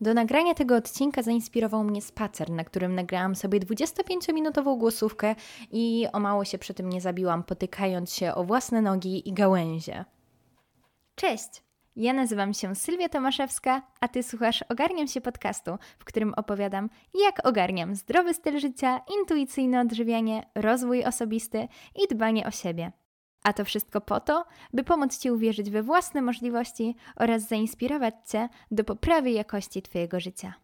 Do nagrania tego odcinka zainspirował mnie spacer, na którym nagrałam sobie 25-minutową głosówkę i o mało się przy tym nie zabiłam, potykając się o własne nogi i gałęzie. Cześć! Ja nazywam się Sylwia Tomaszewska, a Ty słuchasz Ogarniam się podcastu, w którym opowiadam, jak ogarniam zdrowy styl życia, intuicyjne odżywianie, rozwój osobisty i dbanie o siebie. A to wszystko po to, by pomóc Ci uwierzyć we własne możliwości oraz zainspirować Cię do poprawy jakości Twojego życia.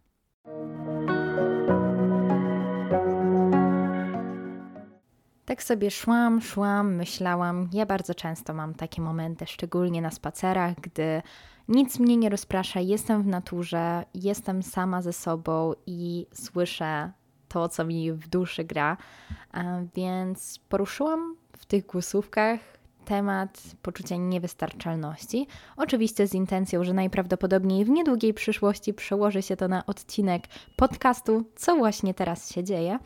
Tak sobie szłam, szłam, myślałam. Ja bardzo często mam takie momenty, szczególnie na spacerach, gdy nic mnie nie rozprasza, jestem w naturze, jestem sama ze sobą i słyszę to, co mi w duszy gra. Więc poruszyłam w tych głosówkach temat poczucia niewystarczalności. Oczywiście z intencją, że najprawdopodobniej w niedługiej przyszłości przełoży się to na odcinek podcastu, co właśnie teraz się dzieje.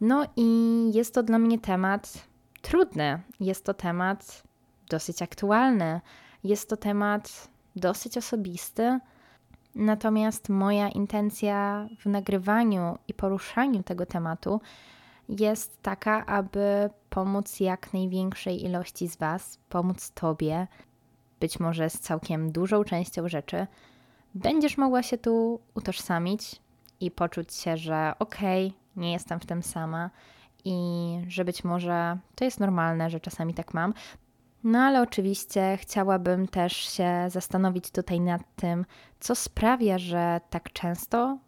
No i jest to dla mnie temat trudny, jest to temat dosyć aktualny, jest to temat dosyć osobisty. Natomiast moja intencja w nagrywaniu i poruszaniu tego tematu jest taka, aby pomóc jak największej ilości z Was, pomóc Tobie, być może z całkiem dużą częścią rzeczy, będziesz mogła się tu utożsamić i poczuć się, że okej, okay, nie jestem w tym sama i że być może to jest normalne, że czasami tak mam. No ale oczywiście chciałabym też się zastanowić tutaj nad tym, co sprawia, że tak często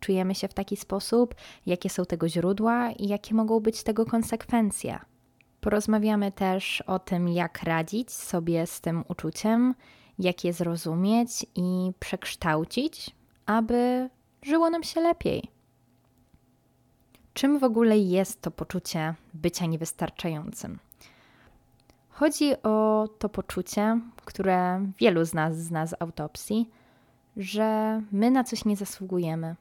czujemy się w taki sposób, jakie są tego źródła i jakie mogą być tego konsekwencje. Porozmawiamy też o tym, jak radzić sobie z tym uczuciem, jak je zrozumieć i przekształcić, aby żyło nam się lepiej. Czym w ogóle jest to poczucie bycia niewystarczającym? Chodzi o to poczucie, które wielu z nas zna z autopsji, że my na coś nie zasługujemy,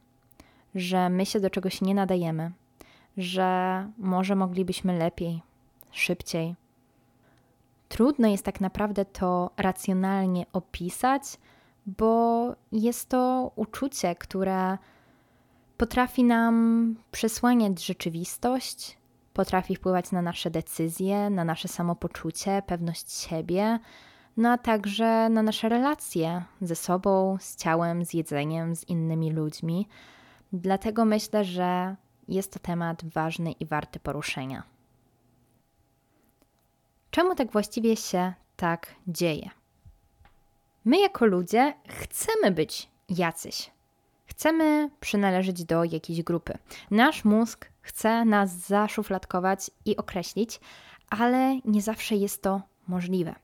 że my się do czegoś nie nadajemy, że może moglibyśmy lepiej, szybciej. Trudno jest tak naprawdę to racjonalnie opisać, bo jest to uczucie, które potrafi nam przesłaniać rzeczywistość, potrafi wpływać na nasze decyzje, na nasze samopoczucie, pewność siebie, no a także na nasze relacje ze sobą, z ciałem, z jedzeniem, z innymi ludźmi. Dlatego myślę, że jest to temat ważny i warty poruszenia. Czemu tak właściwie się tak dzieje? My, jako ludzie, chcemy być jacyś. Chcemy przynależeć do jakiejś grupy. Nasz mózg chce nas zaszufladkować i określić, ale nie zawsze jest to możliwe.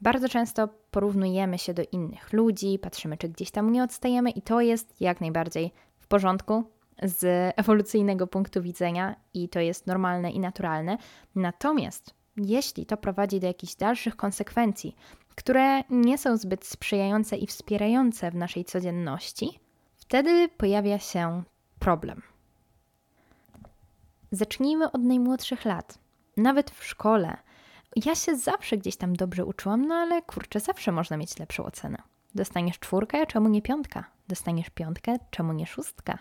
Bardzo często porównujemy się do innych ludzi, patrzymy, czy gdzieś tam nie odstajemy, i to jest jak najbardziej w porządku z ewolucyjnego punktu widzenia, i to jest normalne i naturalne. Natomiast jeśli to prowadzi do jakichś dalszych konsekwencji, które nie są zbyt sprzyjające i wspierające w naszej codzienności, wtedy pojawia się problem. Zacznijmy od najmłodszych lat. Nawet w szkole. Ja się zawsze gdzieś tam dobrze uczyłam, no ale kurczę, zawsze można mieć lepszą ocenę. Dostaniesz czwórkę, czemu nie piątka? Dostaniesz piątkę, czemu nie szóstka?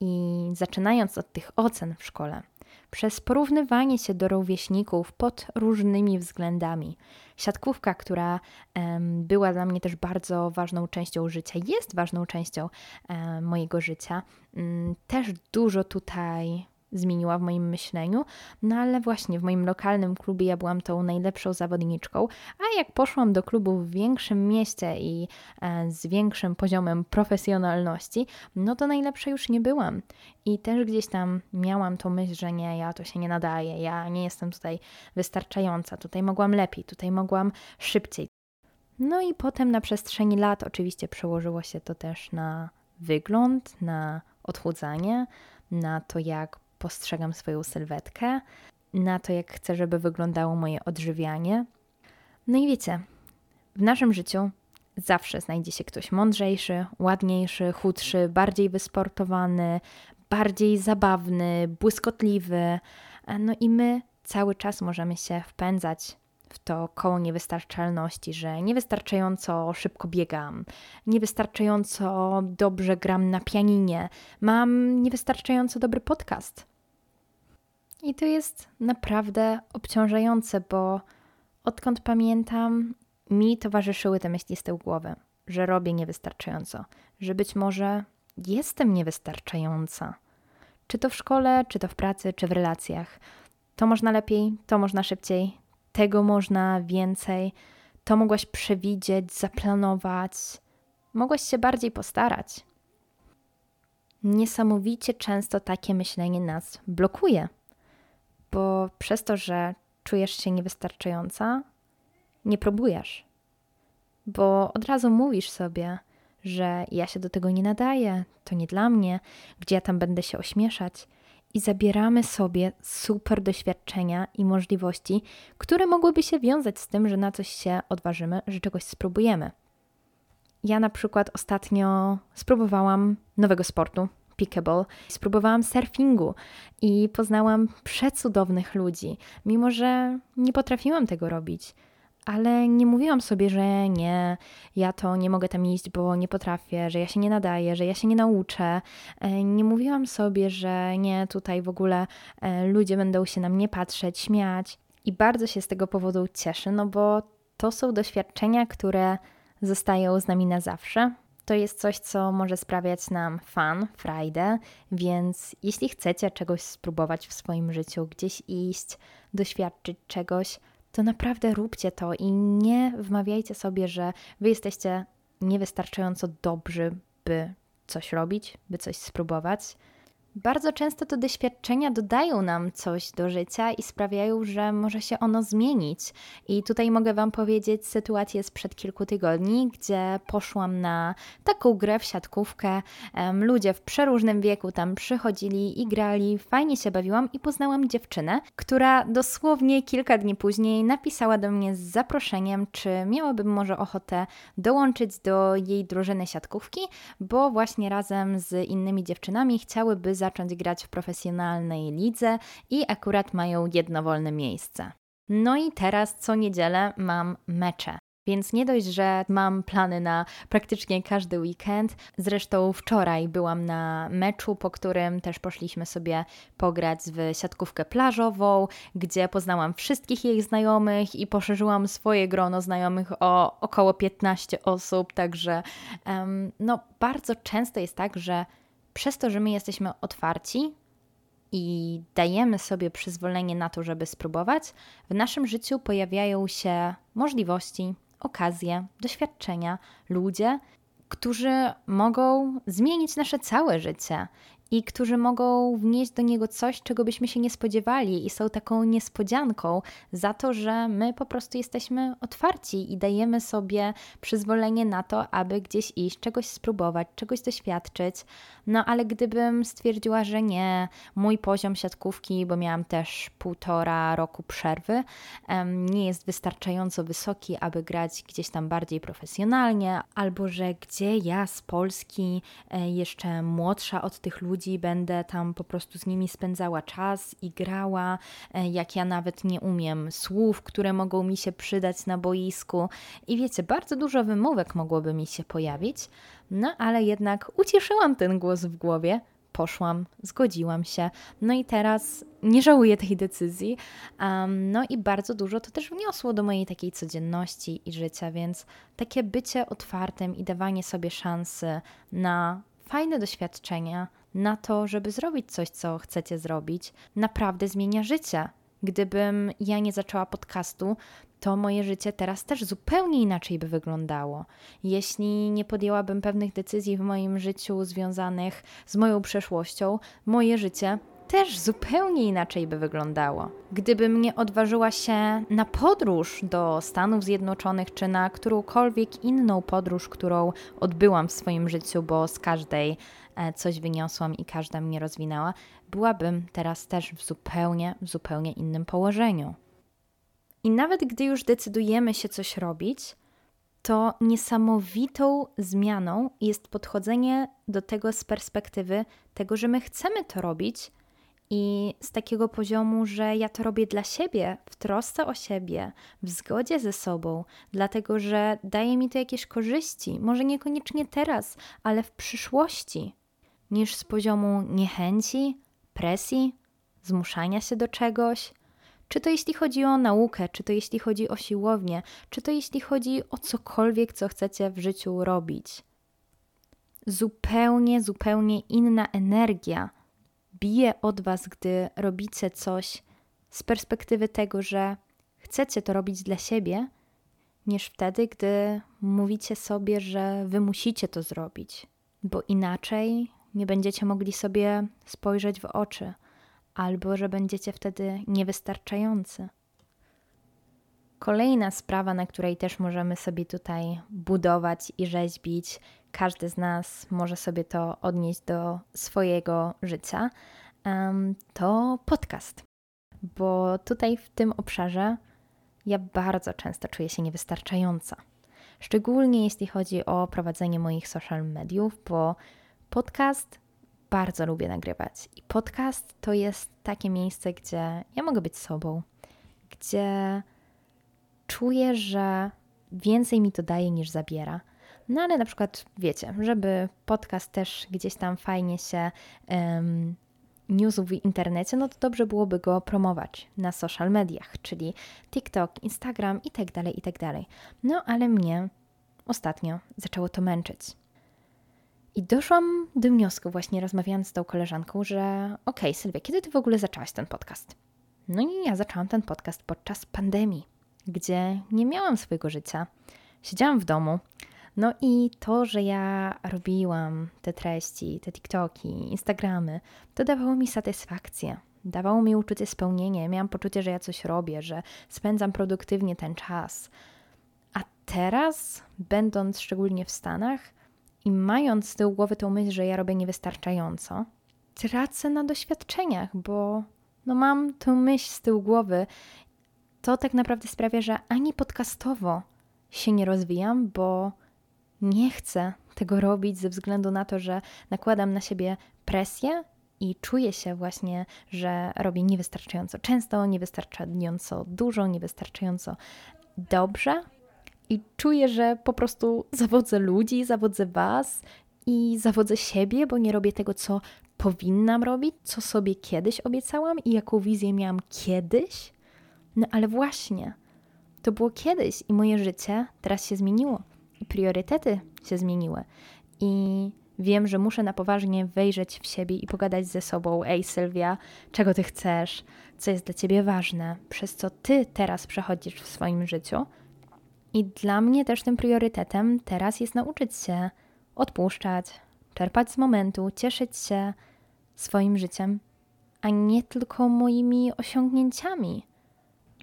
I zaczynając od tych ocen w szkole, przez porównywanie się do rówieśników pod różnymi względami. Siatkówka, która um, była dla mnie też bardzo ważną częścią życia, jest ważną częścią um, mojego życia, um, też dużo tutaj zmieniła w moim myśleniu, no ale właśnie w moim lokalnym klubie ja byłam tą najlepszą zawodniczką, a jak poszłam do klubu w większym mieście i e, z większym poziomem profesjonalności, no to najlepsza już nie byłam. I też gdzieś tam miałam tą myśl, że nie, ja to się nie nadaję, ja nie jestem tutaj wystarczająca, tutaj mogłam lepiej, tutaj mogłam szybciej. No i potem na przestrzeni lat oczywiście przełożyło się to też na wygląd, na odchudzanie, na to, jak postrzegam swoją sylwetkę, na to, jak chcę, żeby wyglądało moje odżywianie. No i wiecie, w naszym życiu zawsze znajdzie się ktoś mądrzejszy, ładniejszy, chudszy, bardziej wysportowany, bardziej zabawny, błyskotliwy. No i my cały czas możemy się wpędzać w to koło niewystarczalności, że niewystarczająco szybko biegam, niewystarczająco dobrze gram na pianinie, mam niewystarczająco dobry podcast. I to jest naprawdę obciążające, bo odkąd pamiętam, mi towarzyszyły te myśli z tyłu głowy, że robię niewystarczająco, że być może jestem niewystarczająca. Czy to w szkole, czy to w pracy, czy w relacjach. To można lepiej, to można szybciej, tego można więcej, to mogłaś przewidzieć, zaplanować, mogłaś się bardziej postarać. Niesamowicie często takie myślenie nas blokuje, bo przez to, że czujesz się niewystarczająca, nie próbujesz, bo od razu mówisz sobie, że ja się do tego nie nadaję, to nie dla mnie, gdzie ja tam będę się ośmieszać. I zabieramy sobie super doświadczenia i możliwości, które mogłyby się wiązać z tym, że na coś się odważymy, że czegoś spróbujemy. Ja na przykład ostatnio spróbowałam nowego sportu, spróbowałam surfingu i poznałam przecudownych ludzi, mimo że nie potrafiłam tego robić ale nie mówiłam sobie, że nie, ja to nie mogę tam iść, bo nie potrafię, że ja się nie nadaję, że ja się nie nauczę. E, nie mówiłam sobie, że nie, tutaj w ogóle e, ludzie będą się na mnie patrzeć, śmiać. I bardzo się z tego powodu cieszę, no bo to są doświadczenia, które zostają z nami na zawsze. To jest coś, co może sprawiać nam fan, frajdę, więc jeśli chcecie czegoś spróbować w swoim życiu, gdzieś iść, doświadczyć czegoś, to naprawdę róbcie to i nie wmawiajcie sobie, że wy jesteście niewystarczająco dobrzy, by coś robić, by coś spróbować. Bardzo często te doświadczenia dodają nam coś do życia i sprawiają, że może się ono zmienić. I tutaj mogę Wam powiedzieć sytuację sprzed kilku tygodni, gdzie poszłam na taką grę w siatkówkę. Ludzie w przeróżnym wieku tam przychodzili i grali, fajnie się bawiłam i poznałam dziewczynę, która dosłownie kilka dni później napisała do mnie z zaproszeniem, czy miałabym może ochotę dołączyć do jej drużyny siatkówki, bo właśnie razem z innymi dziewczynami chciałyby zacząć grać w profesjonalnej lidze i akurat mają jedno wolne miejsce. No i teraz co niedzielę mam mecze. Więc nie dość, że mam plany na praktycznie każdy weekend. Zresztą wczoraj byłam na meczu, po którym też poszliśmy sobie pograć w siatkówkę plażową, gdzie poznałam wszystkich jej znajomych i poszerzyłam swoje grono znajomych o około 15 osób. Także um, no, bardzo często jest tak, że przez to, że my jesteśmy otwarci i dajemy sobie przyzwolenie na to, żeby spróbować, w naszym życiu pojawiają się możliwości, okazje, doświadczenia, ludzie, którzy mogą zmienić nasze całe życie i którzy mogą wnieść do niego coś, czego byśmy się nie spodziewali i są taką niespodzianką za to, że my po prostu jesteśmy otwarci i dajemy sobie przyzwolenie na to, aby gdzieś iść, czegoś spróbować, czegoś doświadczyć. No ale gdybym stwierdziła, że nie, mój poziom siatkówki, bo miałam też półtora roku przerwy, nie jest wystarczająco wysoki, aby grać gdzieś tam bardziej profesjonalnie, albo że gdzie ja z Polski, e, jeszcze młodsza od tych ludzi, ludzi, będę tam po prostu z nimi spędzała czas i grała, e, jak ja nawet nie umiem słów, które mogą mi się przydać na boisku. I wiecie, bardzo dużo wymówek mogłoby mi się pojawić, no ale jednak ucieszyłam ten głos w głowie, poszłam, zgodziłam się. No i teraz nie żałuję tej decyzji. Um, no i bardzo dużo to też wniosło do mojej takiej codzienności i życia, więc takie bycie otwartym i dawanie sobie szansy na fajne doświadczenia, na to, żeby zrobić coś, co chcecie zrobić, naprawdę zmienia życie. Gdybym ja nie zaczęła podcastu, to moje życie teraz też zupełnie inaczej by wyglądało. Jeśli nie podjęłabym pewnych decyzji w moim życiu związanych z moją przeszłością, moje życie też zupełnie inaczej by wyglądało. Gdybym nie odważyła się na podróż do Stanów Zjednoczonych, czy na którąkolwiek inną podróż, którą odbyłam w swoim życiu, bo z każdej e, coś wyniosłam i każda mnie rozwinęła, byłabym teraz też w zupełnie, zupełnie innym położeniu. I nawet gdy już decydujemy się coś robić, to niesamowitą zmianą jest podchodzenie do tego z perspektywy tego, że my chcemy to robić, I z takiego poziomu, że ja to robię dla siebie, w trosce o siebie, w zgodzie ze sobą, dlatego że daje mi to jakieś korzyści, może niekoniecznie teraz, ale w przyszłości, niż z poziomu niechęci, presji, zmuszania się do czegoś. Czy to jeśli chodzi o naukę, czy to jeśli chodzi o siłownię, czy to jeśli chodzi o cokolwiek, co chcecie w życiu robić. Zupełnie, zupełnie inna energia bije od Was, gdy robicie coś z perspektywy tego, że chcecie to robić dla siebie, niż wtedy, gdy mówicie sobie, że Wy musicie to zrobić, bo inaczej nie będziecie mogli sobie spojrzeć w oczy, albo że będziecie wtedy niewystarczający. Kolejna sprawa, na której też możemy sobie tutaj budować i rzeźbić, każdy z nas może sobie to odnieść do swojego życia, to podcast. Bo tutaj w tym obszarze ja bardzo często czuję się niewystarczająca. Szczególnie jeśli chodzi o prowadzenie moich social mediów, bo podcast bardzo lubię nagrywać. I podcast to jest takie miejsce, gdzie ja mogę być sobą, gdzie czuję, że więcej mi to daje niż zabiera. No ale na przykład wiecie, żeby podcast też gdzieś tam fajnie się um, niósł w internecie, no to dobrze byłoby go promować na social mediach, czyli TikTok, Instagram itd., tak itd. Tak no ale mnie ostatnio zaczęło to męczyć. I doszłam do wniosku, właśnie rozmawiając z tą koleżanką, że okej, okay, Sylwia, kiedy ty w ogóle zaczęłaś ten podcast? No i ja zaczęłam ten podcast podczas pandemii, gdzie nie miałam swojego życia. Siedziałam w domu. No i to, że ja robiłam te treści, te TikToki, Instagramy, to dawało mi satysfakcję. Dawało mi uczucie spełnienia. Miałam poczucie, że ja coś robię, że spędzam produktywnie ten czas. A teraz, będąc szczególnie w Stanach, i mając z tyłu głowy tą myśl, że ja robię niewystarczająco, tracę na doświadczeniach, bo no mam tę myśl z tyłu głowy. To tak naprawdę sprawia, że ani podcastowo się nie rozwijam, bo nie chcę tego robić ze względu na to, że nakładam na siebie presję i czuję się właśnie, że robię niewystarczająco często, niewystarczająco dużo, niewystarczająco dobrze, i czuję, że po prostu zawodzę ludzi, zawodzę Was i zawodzę siebie, bo nie robię tego, co powinnam robić, co sobie kiedyś obiecałam i jaką wizję miałam kiedyś. No ale właśnie, to było kiedyś i moje życie teraz się zmieniło. I priorytety się zmieniły. I wiem, że muszę na poważnie wejrzeć w siebie i pogadać ze sobą: Ej, Sylwia, czego ty chcesz, co jest dla ciebie ważne, przez co ty teraz przechodzisz w swoim życiu? I dla mnie też tym priorytetem teraz jest nauczyć się odpuszczać, czerpać z momentu, cieszyć się swoim życiem, a nie tylko moimi osiągnięciami.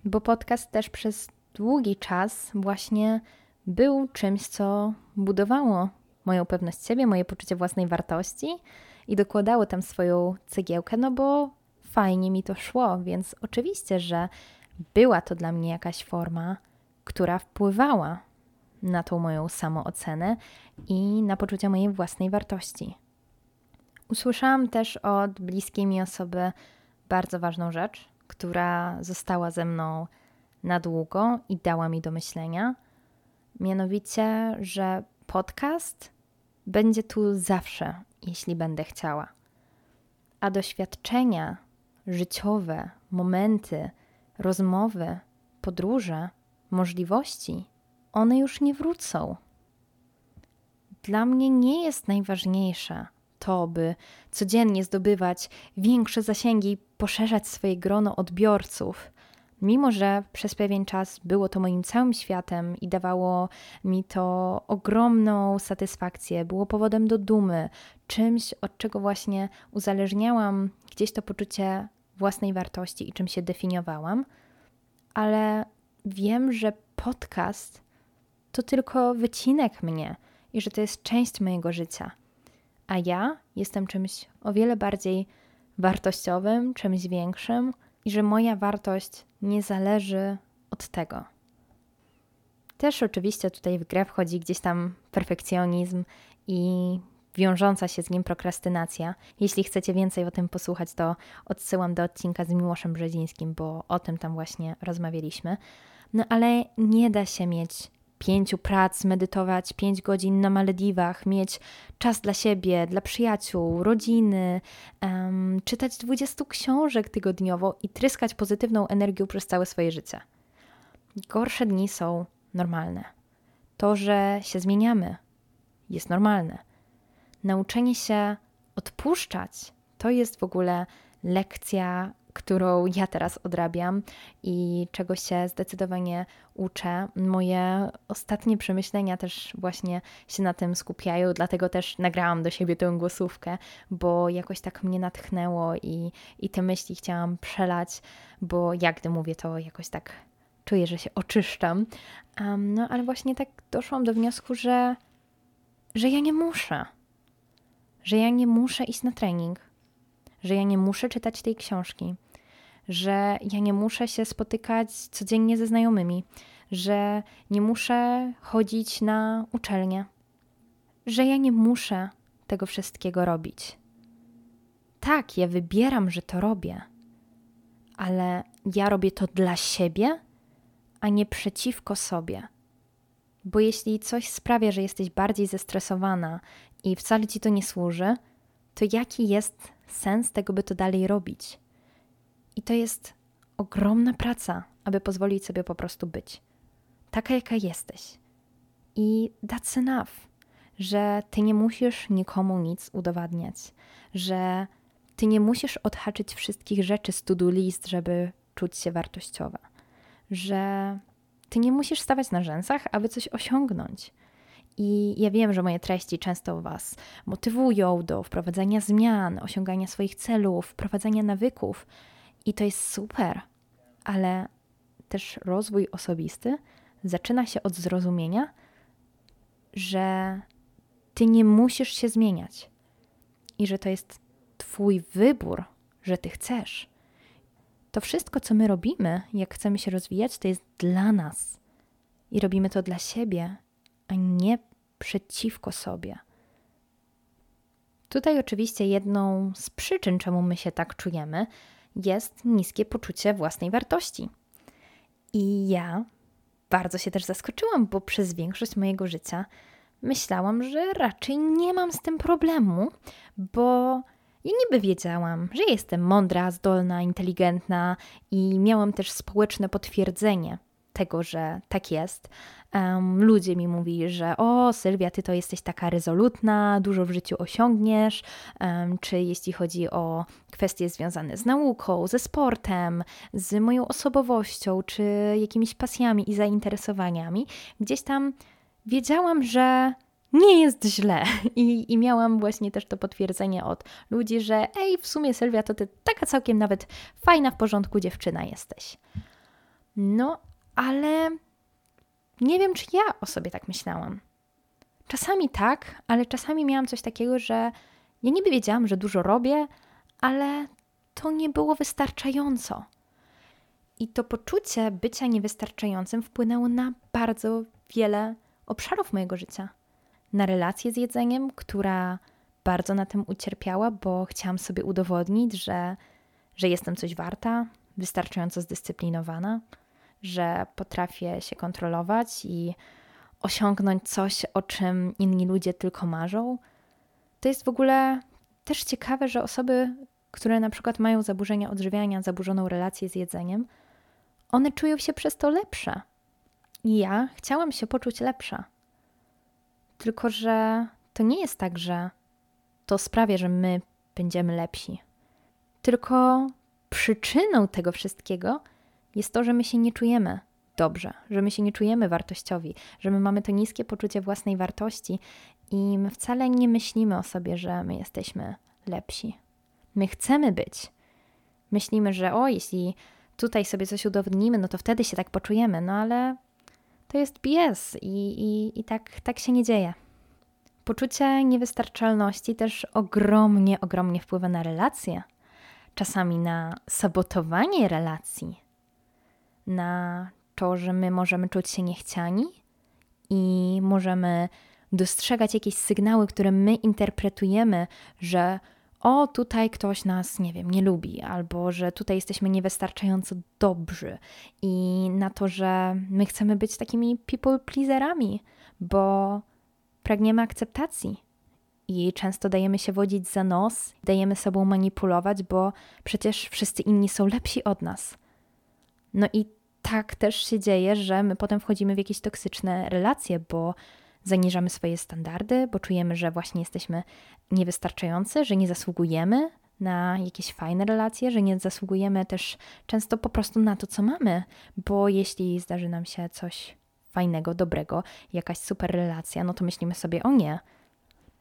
Bo podcast też przez długi czas właśnie był czymś, co budowało moją pewność siebie, moje poczucie własnej wartości i dokładało tam swoją cegiełkę, no bo fajnie mi to szło, więc oczywiście, że była to dla mnie jakaś forma która wpływała na tą moją samoocenę i na poczucie mojej własnej wartości. Usłyszałam też od bliskiej mi osoby bardzo ważną rzecz, która została ze mną na długo i dała mi do myślenia. Mianowicie, że podcast będzie tu zawsze, jeśli będę chciała. A doświadczenia życiowe, momenty, rozmowy, podróże możliwości, one już nie wrócą. Dla mnie nie jest najważniejsze to, by codziennie zdobywać większe zasięgi i poszerzać swoje grono odbiorców. Mimo, że przez pewien czas było to moim całym światem i dawało mi to ogromną satysfakcję, było powodem do dumy, czymś, od czego właśnie uzależniałam gdzieś to poczucie własnej wartości i czym się definiowałam, ale wiem, że podcast to tylko wycinek mnie i że to jest część mojego życia. A ja jestem czymś o wiele bardziej wartościowym, czymś większym i że moja wartość nie zależy od tego. Też oczywiście tutaj w grę wchodzi gdzieś tam perfekcjonizm i wiążąca się z nim prokrastynacja. Jeśli chcecie więcej o tym posłuchać, to odsyłam do odcinka z Miłoszem Brzezińskim, bo o tym tam właśnie rozmawialiśmy. No ale nie da się mieć pięciu prac, medytować pięć godzin na Malediwach, mieć czas dla siebie, dla przyjaciół, rodziny, um, czytać 20 książek tygodniowo i tryskać pozytywną energią przez całe swoje życie. Gorsze dni są normalne. To, że się zmieniamy, jest normalne. Nauczenie się odpuszczać to jest w ogóle lekcja którą ja teraz odrabiam i czego się zdecydowanie uczę. Moje ostatnie przemyślenia też właśnie się na tym skupiają, dlatego też nagrałam do siebie tę głosówkę, bo jakoś tak mnie natchnęło i, i te myśli chciałam przelać, bo jak gdy mówię, to jakoś tak czuję, że się oczyszczam. Um, no ale właśnie tak doszłam do wniosku, że, że ja nie muszę. Że ja nie muszę iść na trening, że ja nie muszę czytać tej książki, że ja nie muszę się spotykać codziennie ze znajomymi, że nie muszę chodzić na uczelnię, że ja nie muszę tego wszystkiego robić. Tak, ja wybieram, że to robię, ale ja robię to dla siebie, a nie przeciwko sobie. Bo jeśli coś sprawia, że jesteś bardziej zestresowana i wcale ci to nie służy, to jaki jest sens tego, by to dalej robić? I to jest ogromna praca, aby pozwolić sobie po prostu być. Taka, jaka jesteś. I that's enough, że ty nie musisz nikomu nic udowadniać, że ty nie musisz odhaczyć wszystkich rzeczy z to-do list, żeby czuć się wartościowa, że ty nie musisz stawać na rzęsach, aby coś osiągnąć. I ja wiem, że moje treści często Was motywują do wprowadzania zmian, osiągania swoich celów, wprowadzania nawyków, i to jest super, ale też rozwój osobisty zaczyna się od zrozumienia, że ty nie musisz się zmieniać i że to jest Twój wybór, że Ty chcesz. To wszystko, co my robimy, jak chcemy się rozwijać, to jest dla nas i robimy to dla siebie, a nie przeciwko sobie. Tutaj oczywiście jedną z przyczyn, czemu my się tak czujemy, jest niskie poczucie własnej wartości. I ja bardzo się też zaskoczyłam, bo przez większość mojego życia myślałam, że raczej nie mam z tym problemu, bo ja niby wiedziałam, że jestem mądra, zdolna, inteligentna i miałam też społeczne potwierdzenie tego, że tak jest. Um, ludzie mi mówili, że o Sylwia, ty to jesteś taka rezolutna, dużo w życiu osiągniesz, um, czy jeśli chodzi o kwestie związane z nauką, ze sportem, z moją osobowością, czy jakimiś pasjami i zainteresowaniami, gdzieś tam wiedziałam, że nie jest źle. I, I miałam właśnie też to potwierdzenie od ludzi, że ej, w sumie Sylwia, to ty taka całkiem nawet fajna, w porządku dziewczyna jesteś. No, ale nie wiem, czy ja o sobie tak myślałam. Czasami tak, ale czasami miałam coś takiego, że ja niby wiedziałam, że dużo robię, ale to nie było wystarczająco. I to poczucie bycia niewystarczającym wpłynęło na bardzo wiele obszarów mojego życia. Na relację z jedzeniem, która bardzo na tym ucierpiała, bo chciałam sobie udowodnić, że, że jestem coś warta, wystarczająco zdyscyplinowana że potrafię się kontrolować i osiągnąć coś, o czym inni ludzie tylko marzą. To jest w ogóle też ciekawe, że osoby, które na przykład mają zaburzenia odżywiania, zaburzoną relację z jedzeniem, one czują się przez to lepsze. I ja chciałam się poczuć lepsza. Tylko, że to nie jest tak, że to sprawia, że my będziemy lepsi. Tylko przyczyną tego wszystkiego jest to, że my się nie czujemy dobrze, że my się nie czujemy wartościowi, że my mamy to niskie poczucie własnej wartości i my wcale nie myślimy o sobie, że my jesteśmy lepsi. My chcemy być. Myślimy, że o, jeśli tutaj sobie coś udowodnimy, no to wtedy się tak poczujemy, no ale to jest BS i, i, i tak, tak się nie dzieje. Poczucie niewystarczalności też ogromnie, ogromnie wpływa na relacje, czasami na sabotowanie relacji, na to, że my możemy czuć się niechciani i możemy dostrzegać jakieś sygnały, które my interpretujemy, że o, tutaj ktoś nas, nie wiem, nie lubi, albo że tutaj jesteśmy niewystarczająco dobrzy, i na to, że my chcemy być takimi people pleaserami, bo pragniemy akceptacji. I często dajemy się wodzić za nos, dajemy sobą manipulować, bo przecież wszyscy inni są lepsi od nas. No i tak też się dzieje, że my potem wchodzimy w jakieś toksyczne relacje, bo zaniżamy swoje standardy, bo czujemy, że właśnie jesteśmy niewystarczający, że nie zasługujemy na jakieś fajne relacje, że nie zasługujemy też często po prostu na to, co mamy, bo jeśli zdarzy nam się coś fajnego, dobrego, jakaś super relacja, no to myślimy sobie, o nie,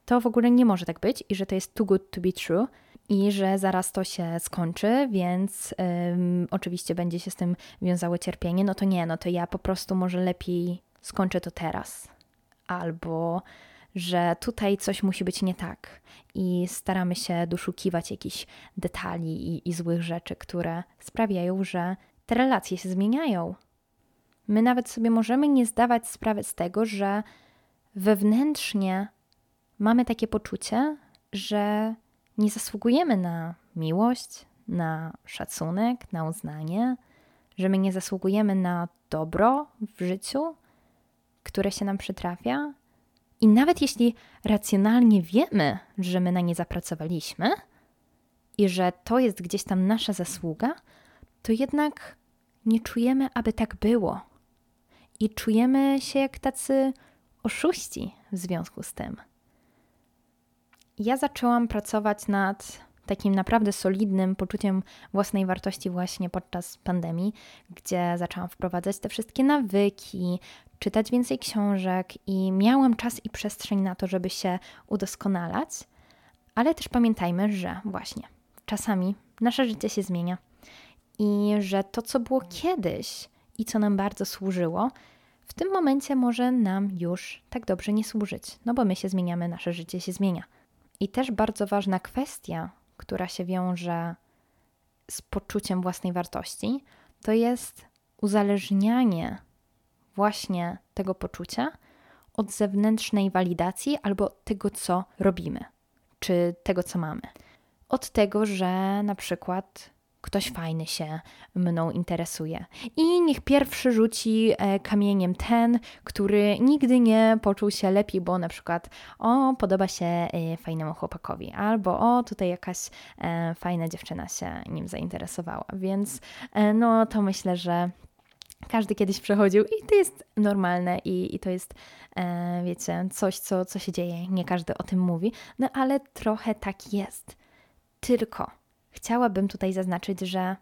to w ogóle nie może tak być i że to jest too good to be true i że zaraz to się skończy, więc ym, oczywiście będzie się z tym wiązało cierpienie, no to nie, no to ja po prostu może lepiej skończę to teraz. Albo że tutaj coś musi być nie tak i staramy się doszukiwać jakichś detali i, i złych rzeczy, które sprawiają, że te relacje się zmieniają. My nawet sobie możemy nie zdawać sprawy z tego, że wewnętrznie mamy takie poczucie, że nie zasługujemy na miłość, na szacunek, na uznanie, że my nie zasługujemy na dobro w życiu, które się nam przytrafia. I nawet jeśli racjonalnie wiemy, że my na nie zapracowaliśmy i że to jest gdzieś tam nasza zasługa, to jednak nie czujemy, aby tak było. I czujemy się jak tacy oszuści w związku z tym ja zaczęłam pracować nad takim naprawdę solidnym poczuciem własnej wartości właśnie podczas pandemii, gdzie zaczęłam wprowadzać te wszystkie nawyki, czytać więcej książek i miałam czas i przestrzeń na to, żeby się udoskonalać. Ale też pamiętajmy, że właśnie czasami nasze życie się zmienia i że to, co było kiedyś i co nam bardzo służyło, w tym momencie może nam już tak dobrze nie służyć, no bo my się zmieniamy, nasze życie się zmienia. I też bardzo ważna kwestia, która się wiąże z poczuciem własnej wartości, to jest uzależnianie właśnie tego poczucia od zewnętrznej walidacji albo tego, co robimy, czy tego, co mamy. Od tego, że na przykład ktoś fajny się mną interesuje. I niech pierwszy rzuci e, kamieniem ten, który nigdy nie poczuł się lepiej, bo na przykład o, podoba się e, fajnemu chłopakowi, albo o, tutaj jakaś e, fajna dziewczyna się nim zainteresowała. Więc no to myślę, że każdy kiedyś przechodził i to jest normalne i, i to jest, e, wiecie, coś, co, co się dzieje. Nie każdy o tym mówi, no ale trochę tak jest. Tylko chciałabym tutaj zaznaczyć, że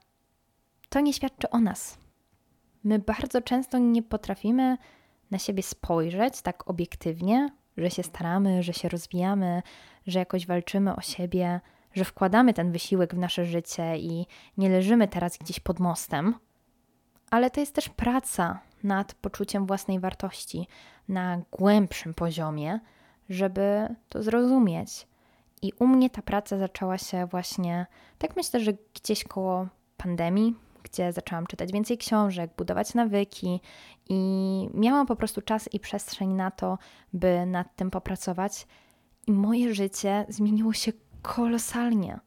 to nie świadczy o nas. My bardzo często nie potrafimy na siebie spojrzeć tak obiektywnie, że się staramy, że się rozwijamy, że jakoś walczymy o siebie, że wkładamy ten wysiłek w nasze życie i nie leżymy teraz gdzieś pod mostem. Ale to jest też praca nad poczuciem własnej wartości na głębszym poziomie, żeby to zrozumieć i u mnie ta praca zaczęła się właśnie, tak myślę, że gdzieś koło pandemii, gdzie zaczęłam czytać więcej książek, budować nawyki i miałam po prostu czas i przestrzeń na to, by nad tym popracować. I moje życie zmieniło się kolosalnie.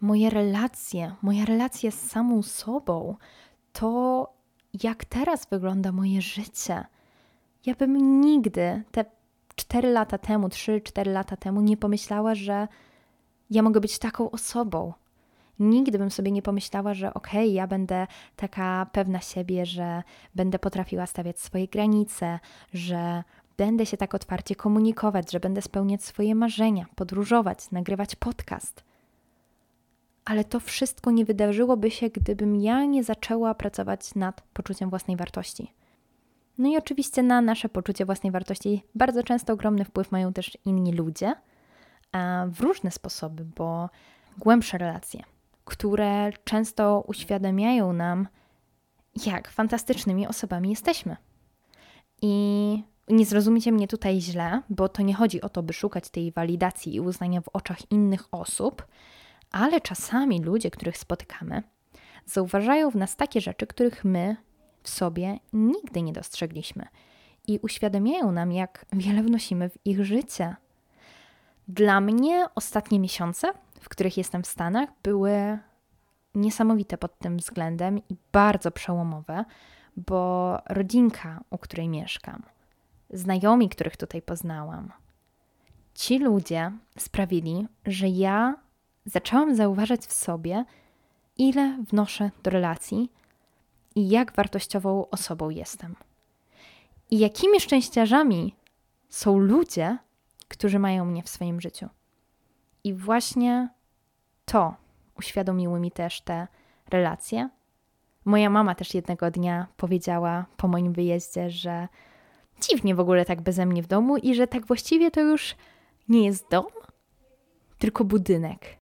Moje relacje, moja relacja z samą sobą, to jak teraz wygląda moje życie. Ja bym nigdy te 4 lata temu, 3-4 lata temu nie pomyślała, że ja mogę być taką osobą. Nigdy bym sobie nie pomyślała, że okej, okay, ja będę taka pewna siebie, że będę potrafiła stawiać swoje granice, że będę się tak otwarcie komunikować, że będę spełniać swoje marzenia, podróżować, nagrywać podcast. Ale to wszystko nie wydarzyłoby się, gdybym ja nie zaczęła pracować nad poczuciem własnej wartości. No i oczywiście na nasze poczucie własnej wartości bardzo często ogromny wpływ mają też inni ludzie, a w różne sposoby, bo głębsze relacje, które często uświadamiają nam, jak fantastycznymi osobami jesteśmy. I nie zrozumiecie mnie tutaj źle, bo to nie chodzi o to, by szukać tej walidacji i uznania w oczach innych osób, ale czasami ludzie, których spotykamy, zauważają w nas takie rzeczy, których my w sobie nigdy nie dostrzegliśmy. i uświadamiają nam, jak wiele wnosimy w ich życie. Dla mnie ostatnie miesiące, w których jestem w Stanach, były niesamowite pod tym względem i bardzo przełomowe, bo rodzinka, u której mieszkam, znajomi, których tutaj poznałam, ci ludzie sprawili, że ja zaczęłam zauważać w sobie, ile wnoszę do relacji i jak wartościową osobą jestem. I jakimi szczęściarzami są ludzie, którzy mają mnie w swoim życiu. I właśnie to uświadomiły mi też te relacje. Moja mama też jednego dnia powiedziała po moim wyjeździe, że dziwnie w ogóle tak beze mnie w domu i że tak właściwie to już nie jest dom, tylko budynek.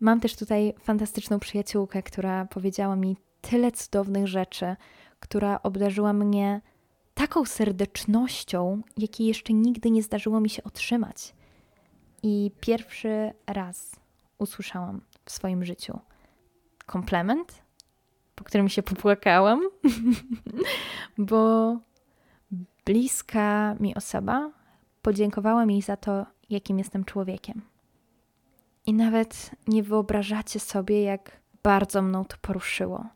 Mam też tutaj fantastyczną przyjaciółkę, która powiedziała mi tyle cudownych rzeczy, która obdarzyła mnie taką serdecznością, jakiej jeszcze nigdy nie zdarzyło mi się otrzymać. I pierwszy raz usłyszałam w swoim życiu komplement, po którym się popłakałam, bo bliska mi osoba podziękowała mi za to, jakim jestem człowiekiem. I nawet nie wyobrażacie sobie, jak bardzo mną to poruszyło.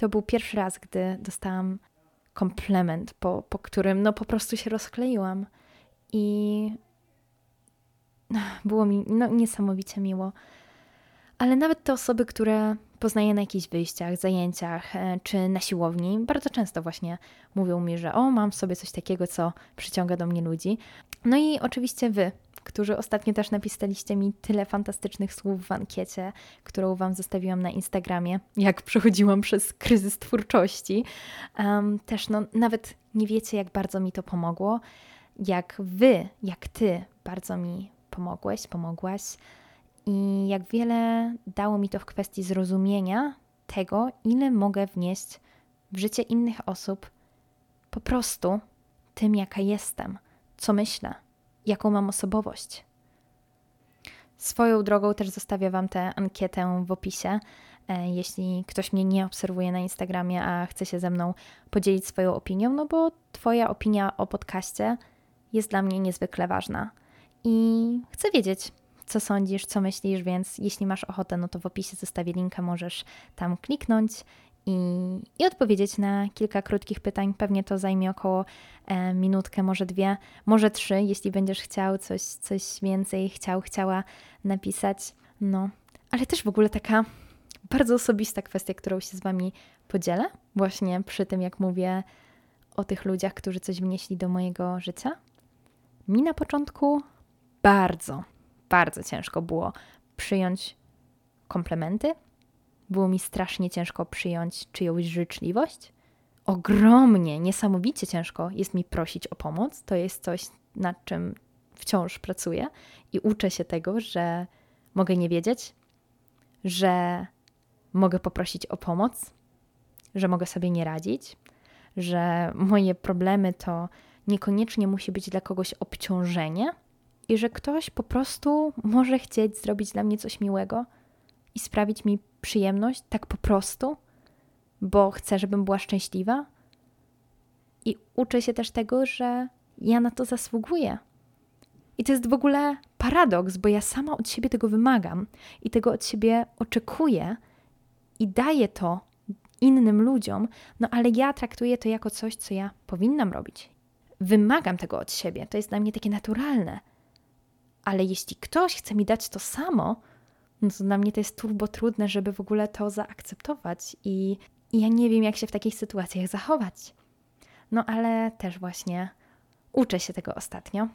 To był pierwszy raz, gdy dostałam komplement, po, po którym no po prostu się rozkleiłam. I było mi no, niesamowicie miło. Ale nawet te osoby, które poznaję na jakichś wyjściach, zajęciach e, czy na siłowni, bardzo często właśnie mówią mi, że o, mam w sobie coś takiego, co przyciąga do mnie ludzi. No i oczywiście wy, którzy ostatnio też napisaliście mi tyle fantastycznych słów w ankiecie, którą Wam zostawiłam na Instagramie, jak przechodziłam przez kryzys twórczości. Um, też no, nawet nie wiecie, jak bardzo mi to pomogło, jak Wy, jak Ty bardzo mi pomogłeś, pomogłaś. I jak wiele dało mi to w kwestii zrozumienia tego, ile mogę wnieść w życie innych osób po prostu tym, jaka jestem, co myślę, jaką mam osobowość. Swoją drogą też zostawię Wam tę ankietę w opisie. E, jeśli ktoś mnie nie obserwuje na Instagramie, a chce się ze mną podzielić swoją opinią, no bo Twoja opinia o podcaście jest dla mnie niezwykle ważna. I chcę wiedzieć, co sądzisz, co myślisz, więc jeśli masz ochotę, no to w opisie zostawię linka, możesz tam kliknąć i, i odpowiedzieć na kilka krótkich pytań. Pewnie to zajmie około e, minutkę, może dwie, może trzy, jeśli będziesz chciał coś, coś więcej, chciał, chciała napisać. No, ale też w ogóle taka bardzo osobista kwestia, którą się z Wami podzielę, właśnie przy tym, jak mówię o tych ludziach, którzy coś wnieśli do mojego życia. Mi na początku bardzo, bardzo ciężko było przyjąć komplementy. Było mi strasznie ciężko przyjąć czyjąś życzliwość. Ogromnie, niesamowicie ciężko jest mi prosić o pomoc. To jest coś, nad czym wciąż pracuję i uczę się tego, że mogę nie wiedzieć, że mogę poprosić o pomoc, że mogę sobie nie radzić, że moje problemy to niekoniecznie musi być dla kogoś obciążenie, i że ktoś po prostu może chcieć zrobić dla mnie coś miłego i sprawić mi przyjemność tak po prostu, bo chce, żebym była szczęśliwa. I uczę się też tego, że ja na to zasługuję. I to jest w ogóle paradoks, bo ja sama od siebie tego wymagam i tego od siebie oczekuję i daję to innym ludziom, no ale ja traktuję to jako coś, co ja powinnam robić. Wymagam tego od siebie, to jest dla mnie takie naturalne ale jeśli ktoś chce mi dać to samo, no to dla mnie to jest turbo trudne, żeby w ogóle to zaakceptować i, i ja nie wiem, jak się w takich sytuacjach zachować. No ale też właśnie uczę się tego ostatnio.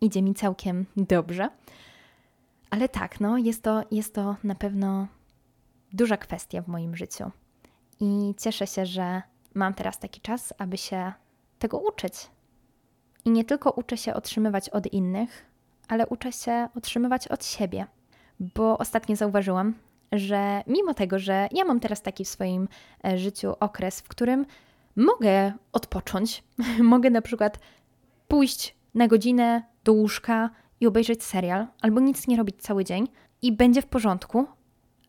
Idzie mi całkiem dobrze. Ale tak, no jest to, jest to na pewno duża kwestia w moim życiu. I cieszę się, że mam teraz taki czas, aby się tego uczyć. I nie tylko uczę się otrzymywać od innych, ale uczę się utrzymywać od siebie, bo ostatnio zauważyłam, że mimo tego, że ja mam teraz taki w swoim e, życiu okres, w którym mogę odpocząć, mogę na przykład pójść na godzinę do łóżka i obejrzeć serial, albo nic nie robić cały dzień i będzie w porządku,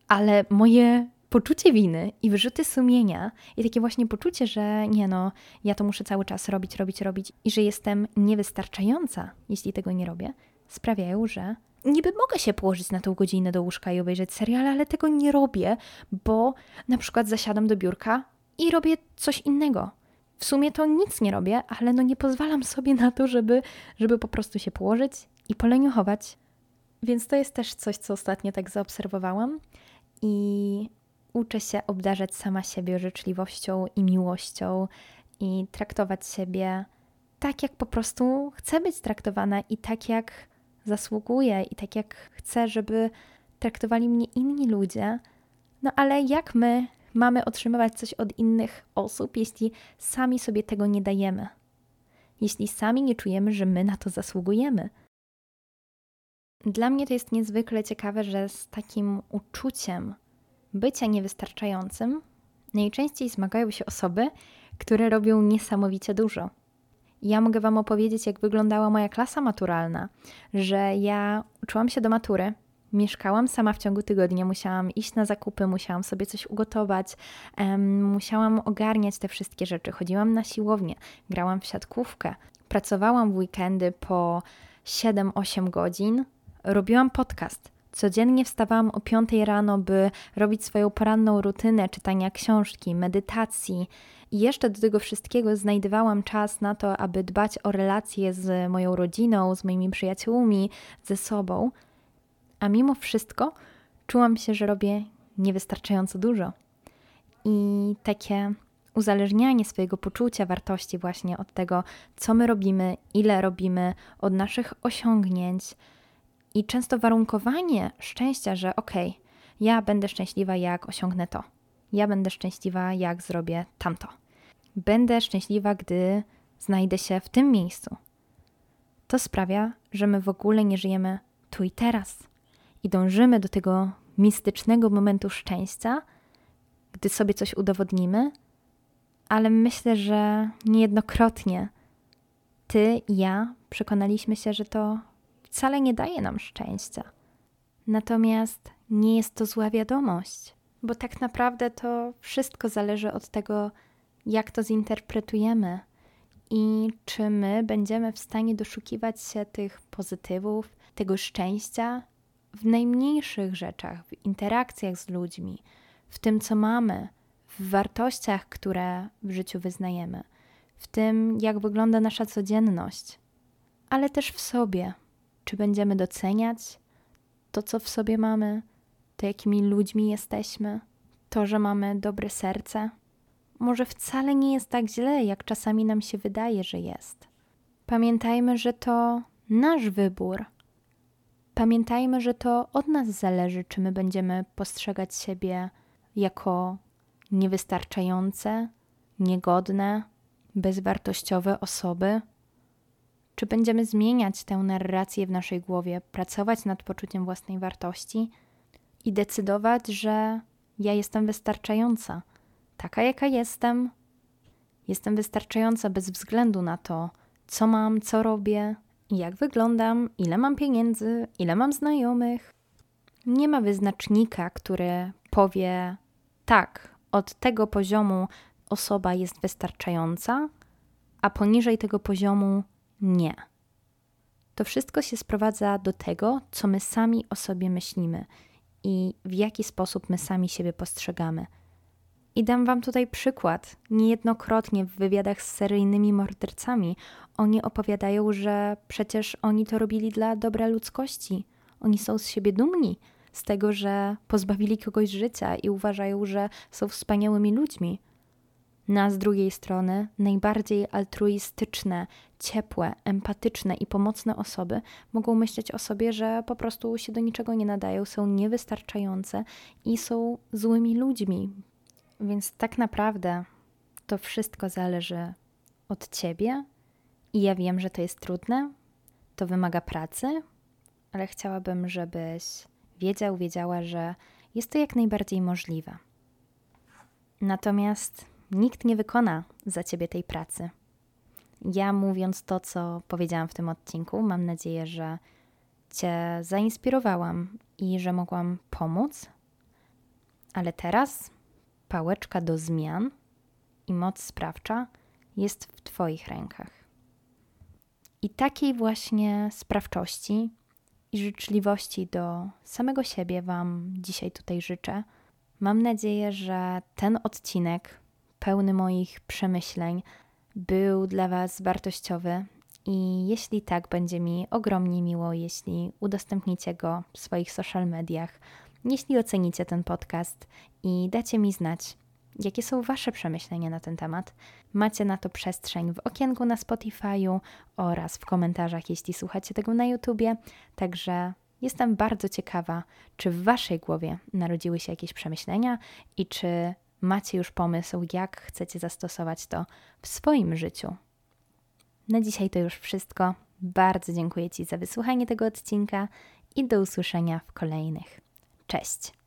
ale moje poczucie winy i wyrzuty sumienia i takie właśnie poczucie, że nie no, ja to muszę cały czas robić, robić, robić i że jestem niewystarczająca, jeśli tego nie robię, sprawiają, że niby mogę się położyć na tą godzinę do łóżka i obejrzeć serial, ale tego nie robię, bo na przykład zasiadam do biurka i robię coś innego. W sumie to nic nie robię, ale no nie pozwalam sobie na to, żeby, żeby po prostu się położyć i poleniuchować. Więc to jest też coś, co ostatnio tak zaobserwowałam i uczę się obdarzać sama siebie życzliwością i miłością i traktować siebie tak, jak po prostu chcę być traktowana i tak, jak zasługuję i tak, jak chcę, żeby traktowali mnie inni ludzie. No ale jak my mamy otrzymywać coś od innych osób, jeśli sami sobie tego nie dajemy? Jeśli sami nie czujemy, że my na to zasługujemy? Dla mnie to jest niezwykle ciekawe, że z takim uczuciem bycia niewystarczającym najczęściej zmagają się osoby, które robią niesamowicie dużo. Ja mogę Wam opowiedzieć, jak wyglądała moja klasa maturalna, że ja uczyłam się do matury, mieszkałam sama w ciągu tygodnia, musiałam iść na zakupy, musiałam sobie coś ugotować, musiałam ogarniać te wszystkie rzeczy. Chodziłam na siłownię, grałam w siatkówkę, pracowałam w weekendy po 7-8 godzin, robiłam podcast. Codziennie wstawałam o 5 rano, by robić swoją poranną rutynę czytania książki, medytacji. I jeszcze do tego wszystkiego znajdowałam czas na to, aby dbać o relacje z moją rodziną, z moimi przyjaciółmi, ze sobą. A mimo wszystko czułam się, że robię niewystarczająco dużo. I takie uzależnianie swojego poczucia wartości właśnie od tego, co my robimy, ile robimy, od naszych osiągnięć, i często warunkowanie szczęścia, że okej, okay, ja będę szczęśliwa, jak osiągnę to. Ja będę szczęśliwa, jak zrobię tamto. Będę szczęśliwa, gdy znajdę się w tym miejscu. To sprawia, że my w ogóle nie żyjemy tu i teraz i dążymy do tego mistycznego momentu szczęścia, gdy sobie coś udowodnimy, ale myślę, że niejednokrotnie ty i ja przekonaliśmy się, że to wcale nie daje nam szczęścia. Natomiast nie jest to zła wiadomość, bo tak naprawdę to wszystko zależy od tego, jak to zinterpretujemy i czy my będziemy w stanie doszukiwać się tych pozytywów, tego szczęścia w najmniejszych rzeczach, w interakcjach z ludźmi, w tym, co mamy, w wartościach, które w życiu wyznajemy, w tym, jak wygląda nasza codzienność, ale też w sobie. Czy będziemy doceniać to, co w sobie mamy, to jakimi ludźmi jesteśmy, to, że mamy dobre serce? Może wcale nie jest tak źle, jak czasami nam się wydaje, że jest. Pamiętajmy, że to nasz wybór. Pamiętajmy, że to od nas zależy, czy my będziemy postrzegać siebie jako niewystarczające, niegodne, bezwartościowe osoby, czy będziemy zmieniać tę narrację w naszej głowie, pracować nad poczuciem własnej wartości i decydować, że ja jestem wystarczająca, taka jaka jestem, jestem wystarczająca bez względu na to, co mam, co robię, jak wyglądam, ile mam pieniędzy, ile mam znajomych. Nie ma wyznacznika, który powie: tak, od tego poziomu osoba jest wystarczająca, a poniżej tego poziomu nie. To wszystko się sprowadza do tego, co my sami o sobie myślimy i w jaki sposób my sami siebie postrzegamy. I dam Wam tutaj przykład. Niejednokrotnie w wywiadach z seryjnymi mordercami oni opowiadają, że przecież oni to robili dla dobra ludzkości. Oni są z siebie dumni, z tego, że pozbawili kogoś życia i uważają, że są wspaniałymi ludźmi. Na z drugiej strony najbardziej altruistyczne, ciepłe, empatyczne i pomocne osoby mogą myśleć o sobie, że po prostu się do niczego nie nadają, są niewystarczające i są złymi ludźmi. Więc tak naprawdę to wszystko zależy od ciebie. I ja wiem, że to jest trudne, to wymaga pracy, ale chciałabym, żebyś wiedział, wiedziała, że jest to jak najbardziej możliwe. Natomiast nikt nie wykona za ciebie tej pracy. Ja mówiąc to, co powiedziałam w tym odcinku, mam nadzieję, że Cię zainspirowałam i że mogłam pomóc. Ale teraz pałeczka do zmian i moc sprawcza jest w Twoich rękach. I takiej właśnie sprawczości i życzliwości do samego siebie Wam dzisiaj tutaj życzę. Mam nadzieję, że ten odcinek pełny moich przemyśleń był dla Was wartościowy i jeśli tak, będzie mi ogromnie miło, jeśli udostępnicie go w swoich social mediach, jeśli ocenicie ten podcast i dacie mi znać, jakie są Wasze przemyślenia na ten temat. Macie na to przestrzeń w okienku na Spotify'u oraz w komentarzach, jeśli słuchacie tego na YouTubie. Także jestem bardzo ciekawa, czy w Waszej głowie narodziły się jakieś przemyślenia i czy macie już pomysł, jak chcecie zastosować to w swoim życiu. Na dzisiaj to już wszystko. Bardzo dziękuję Ci za wysłuchanie tego odcinka i do usłyszenia w kolejnych. Cześć!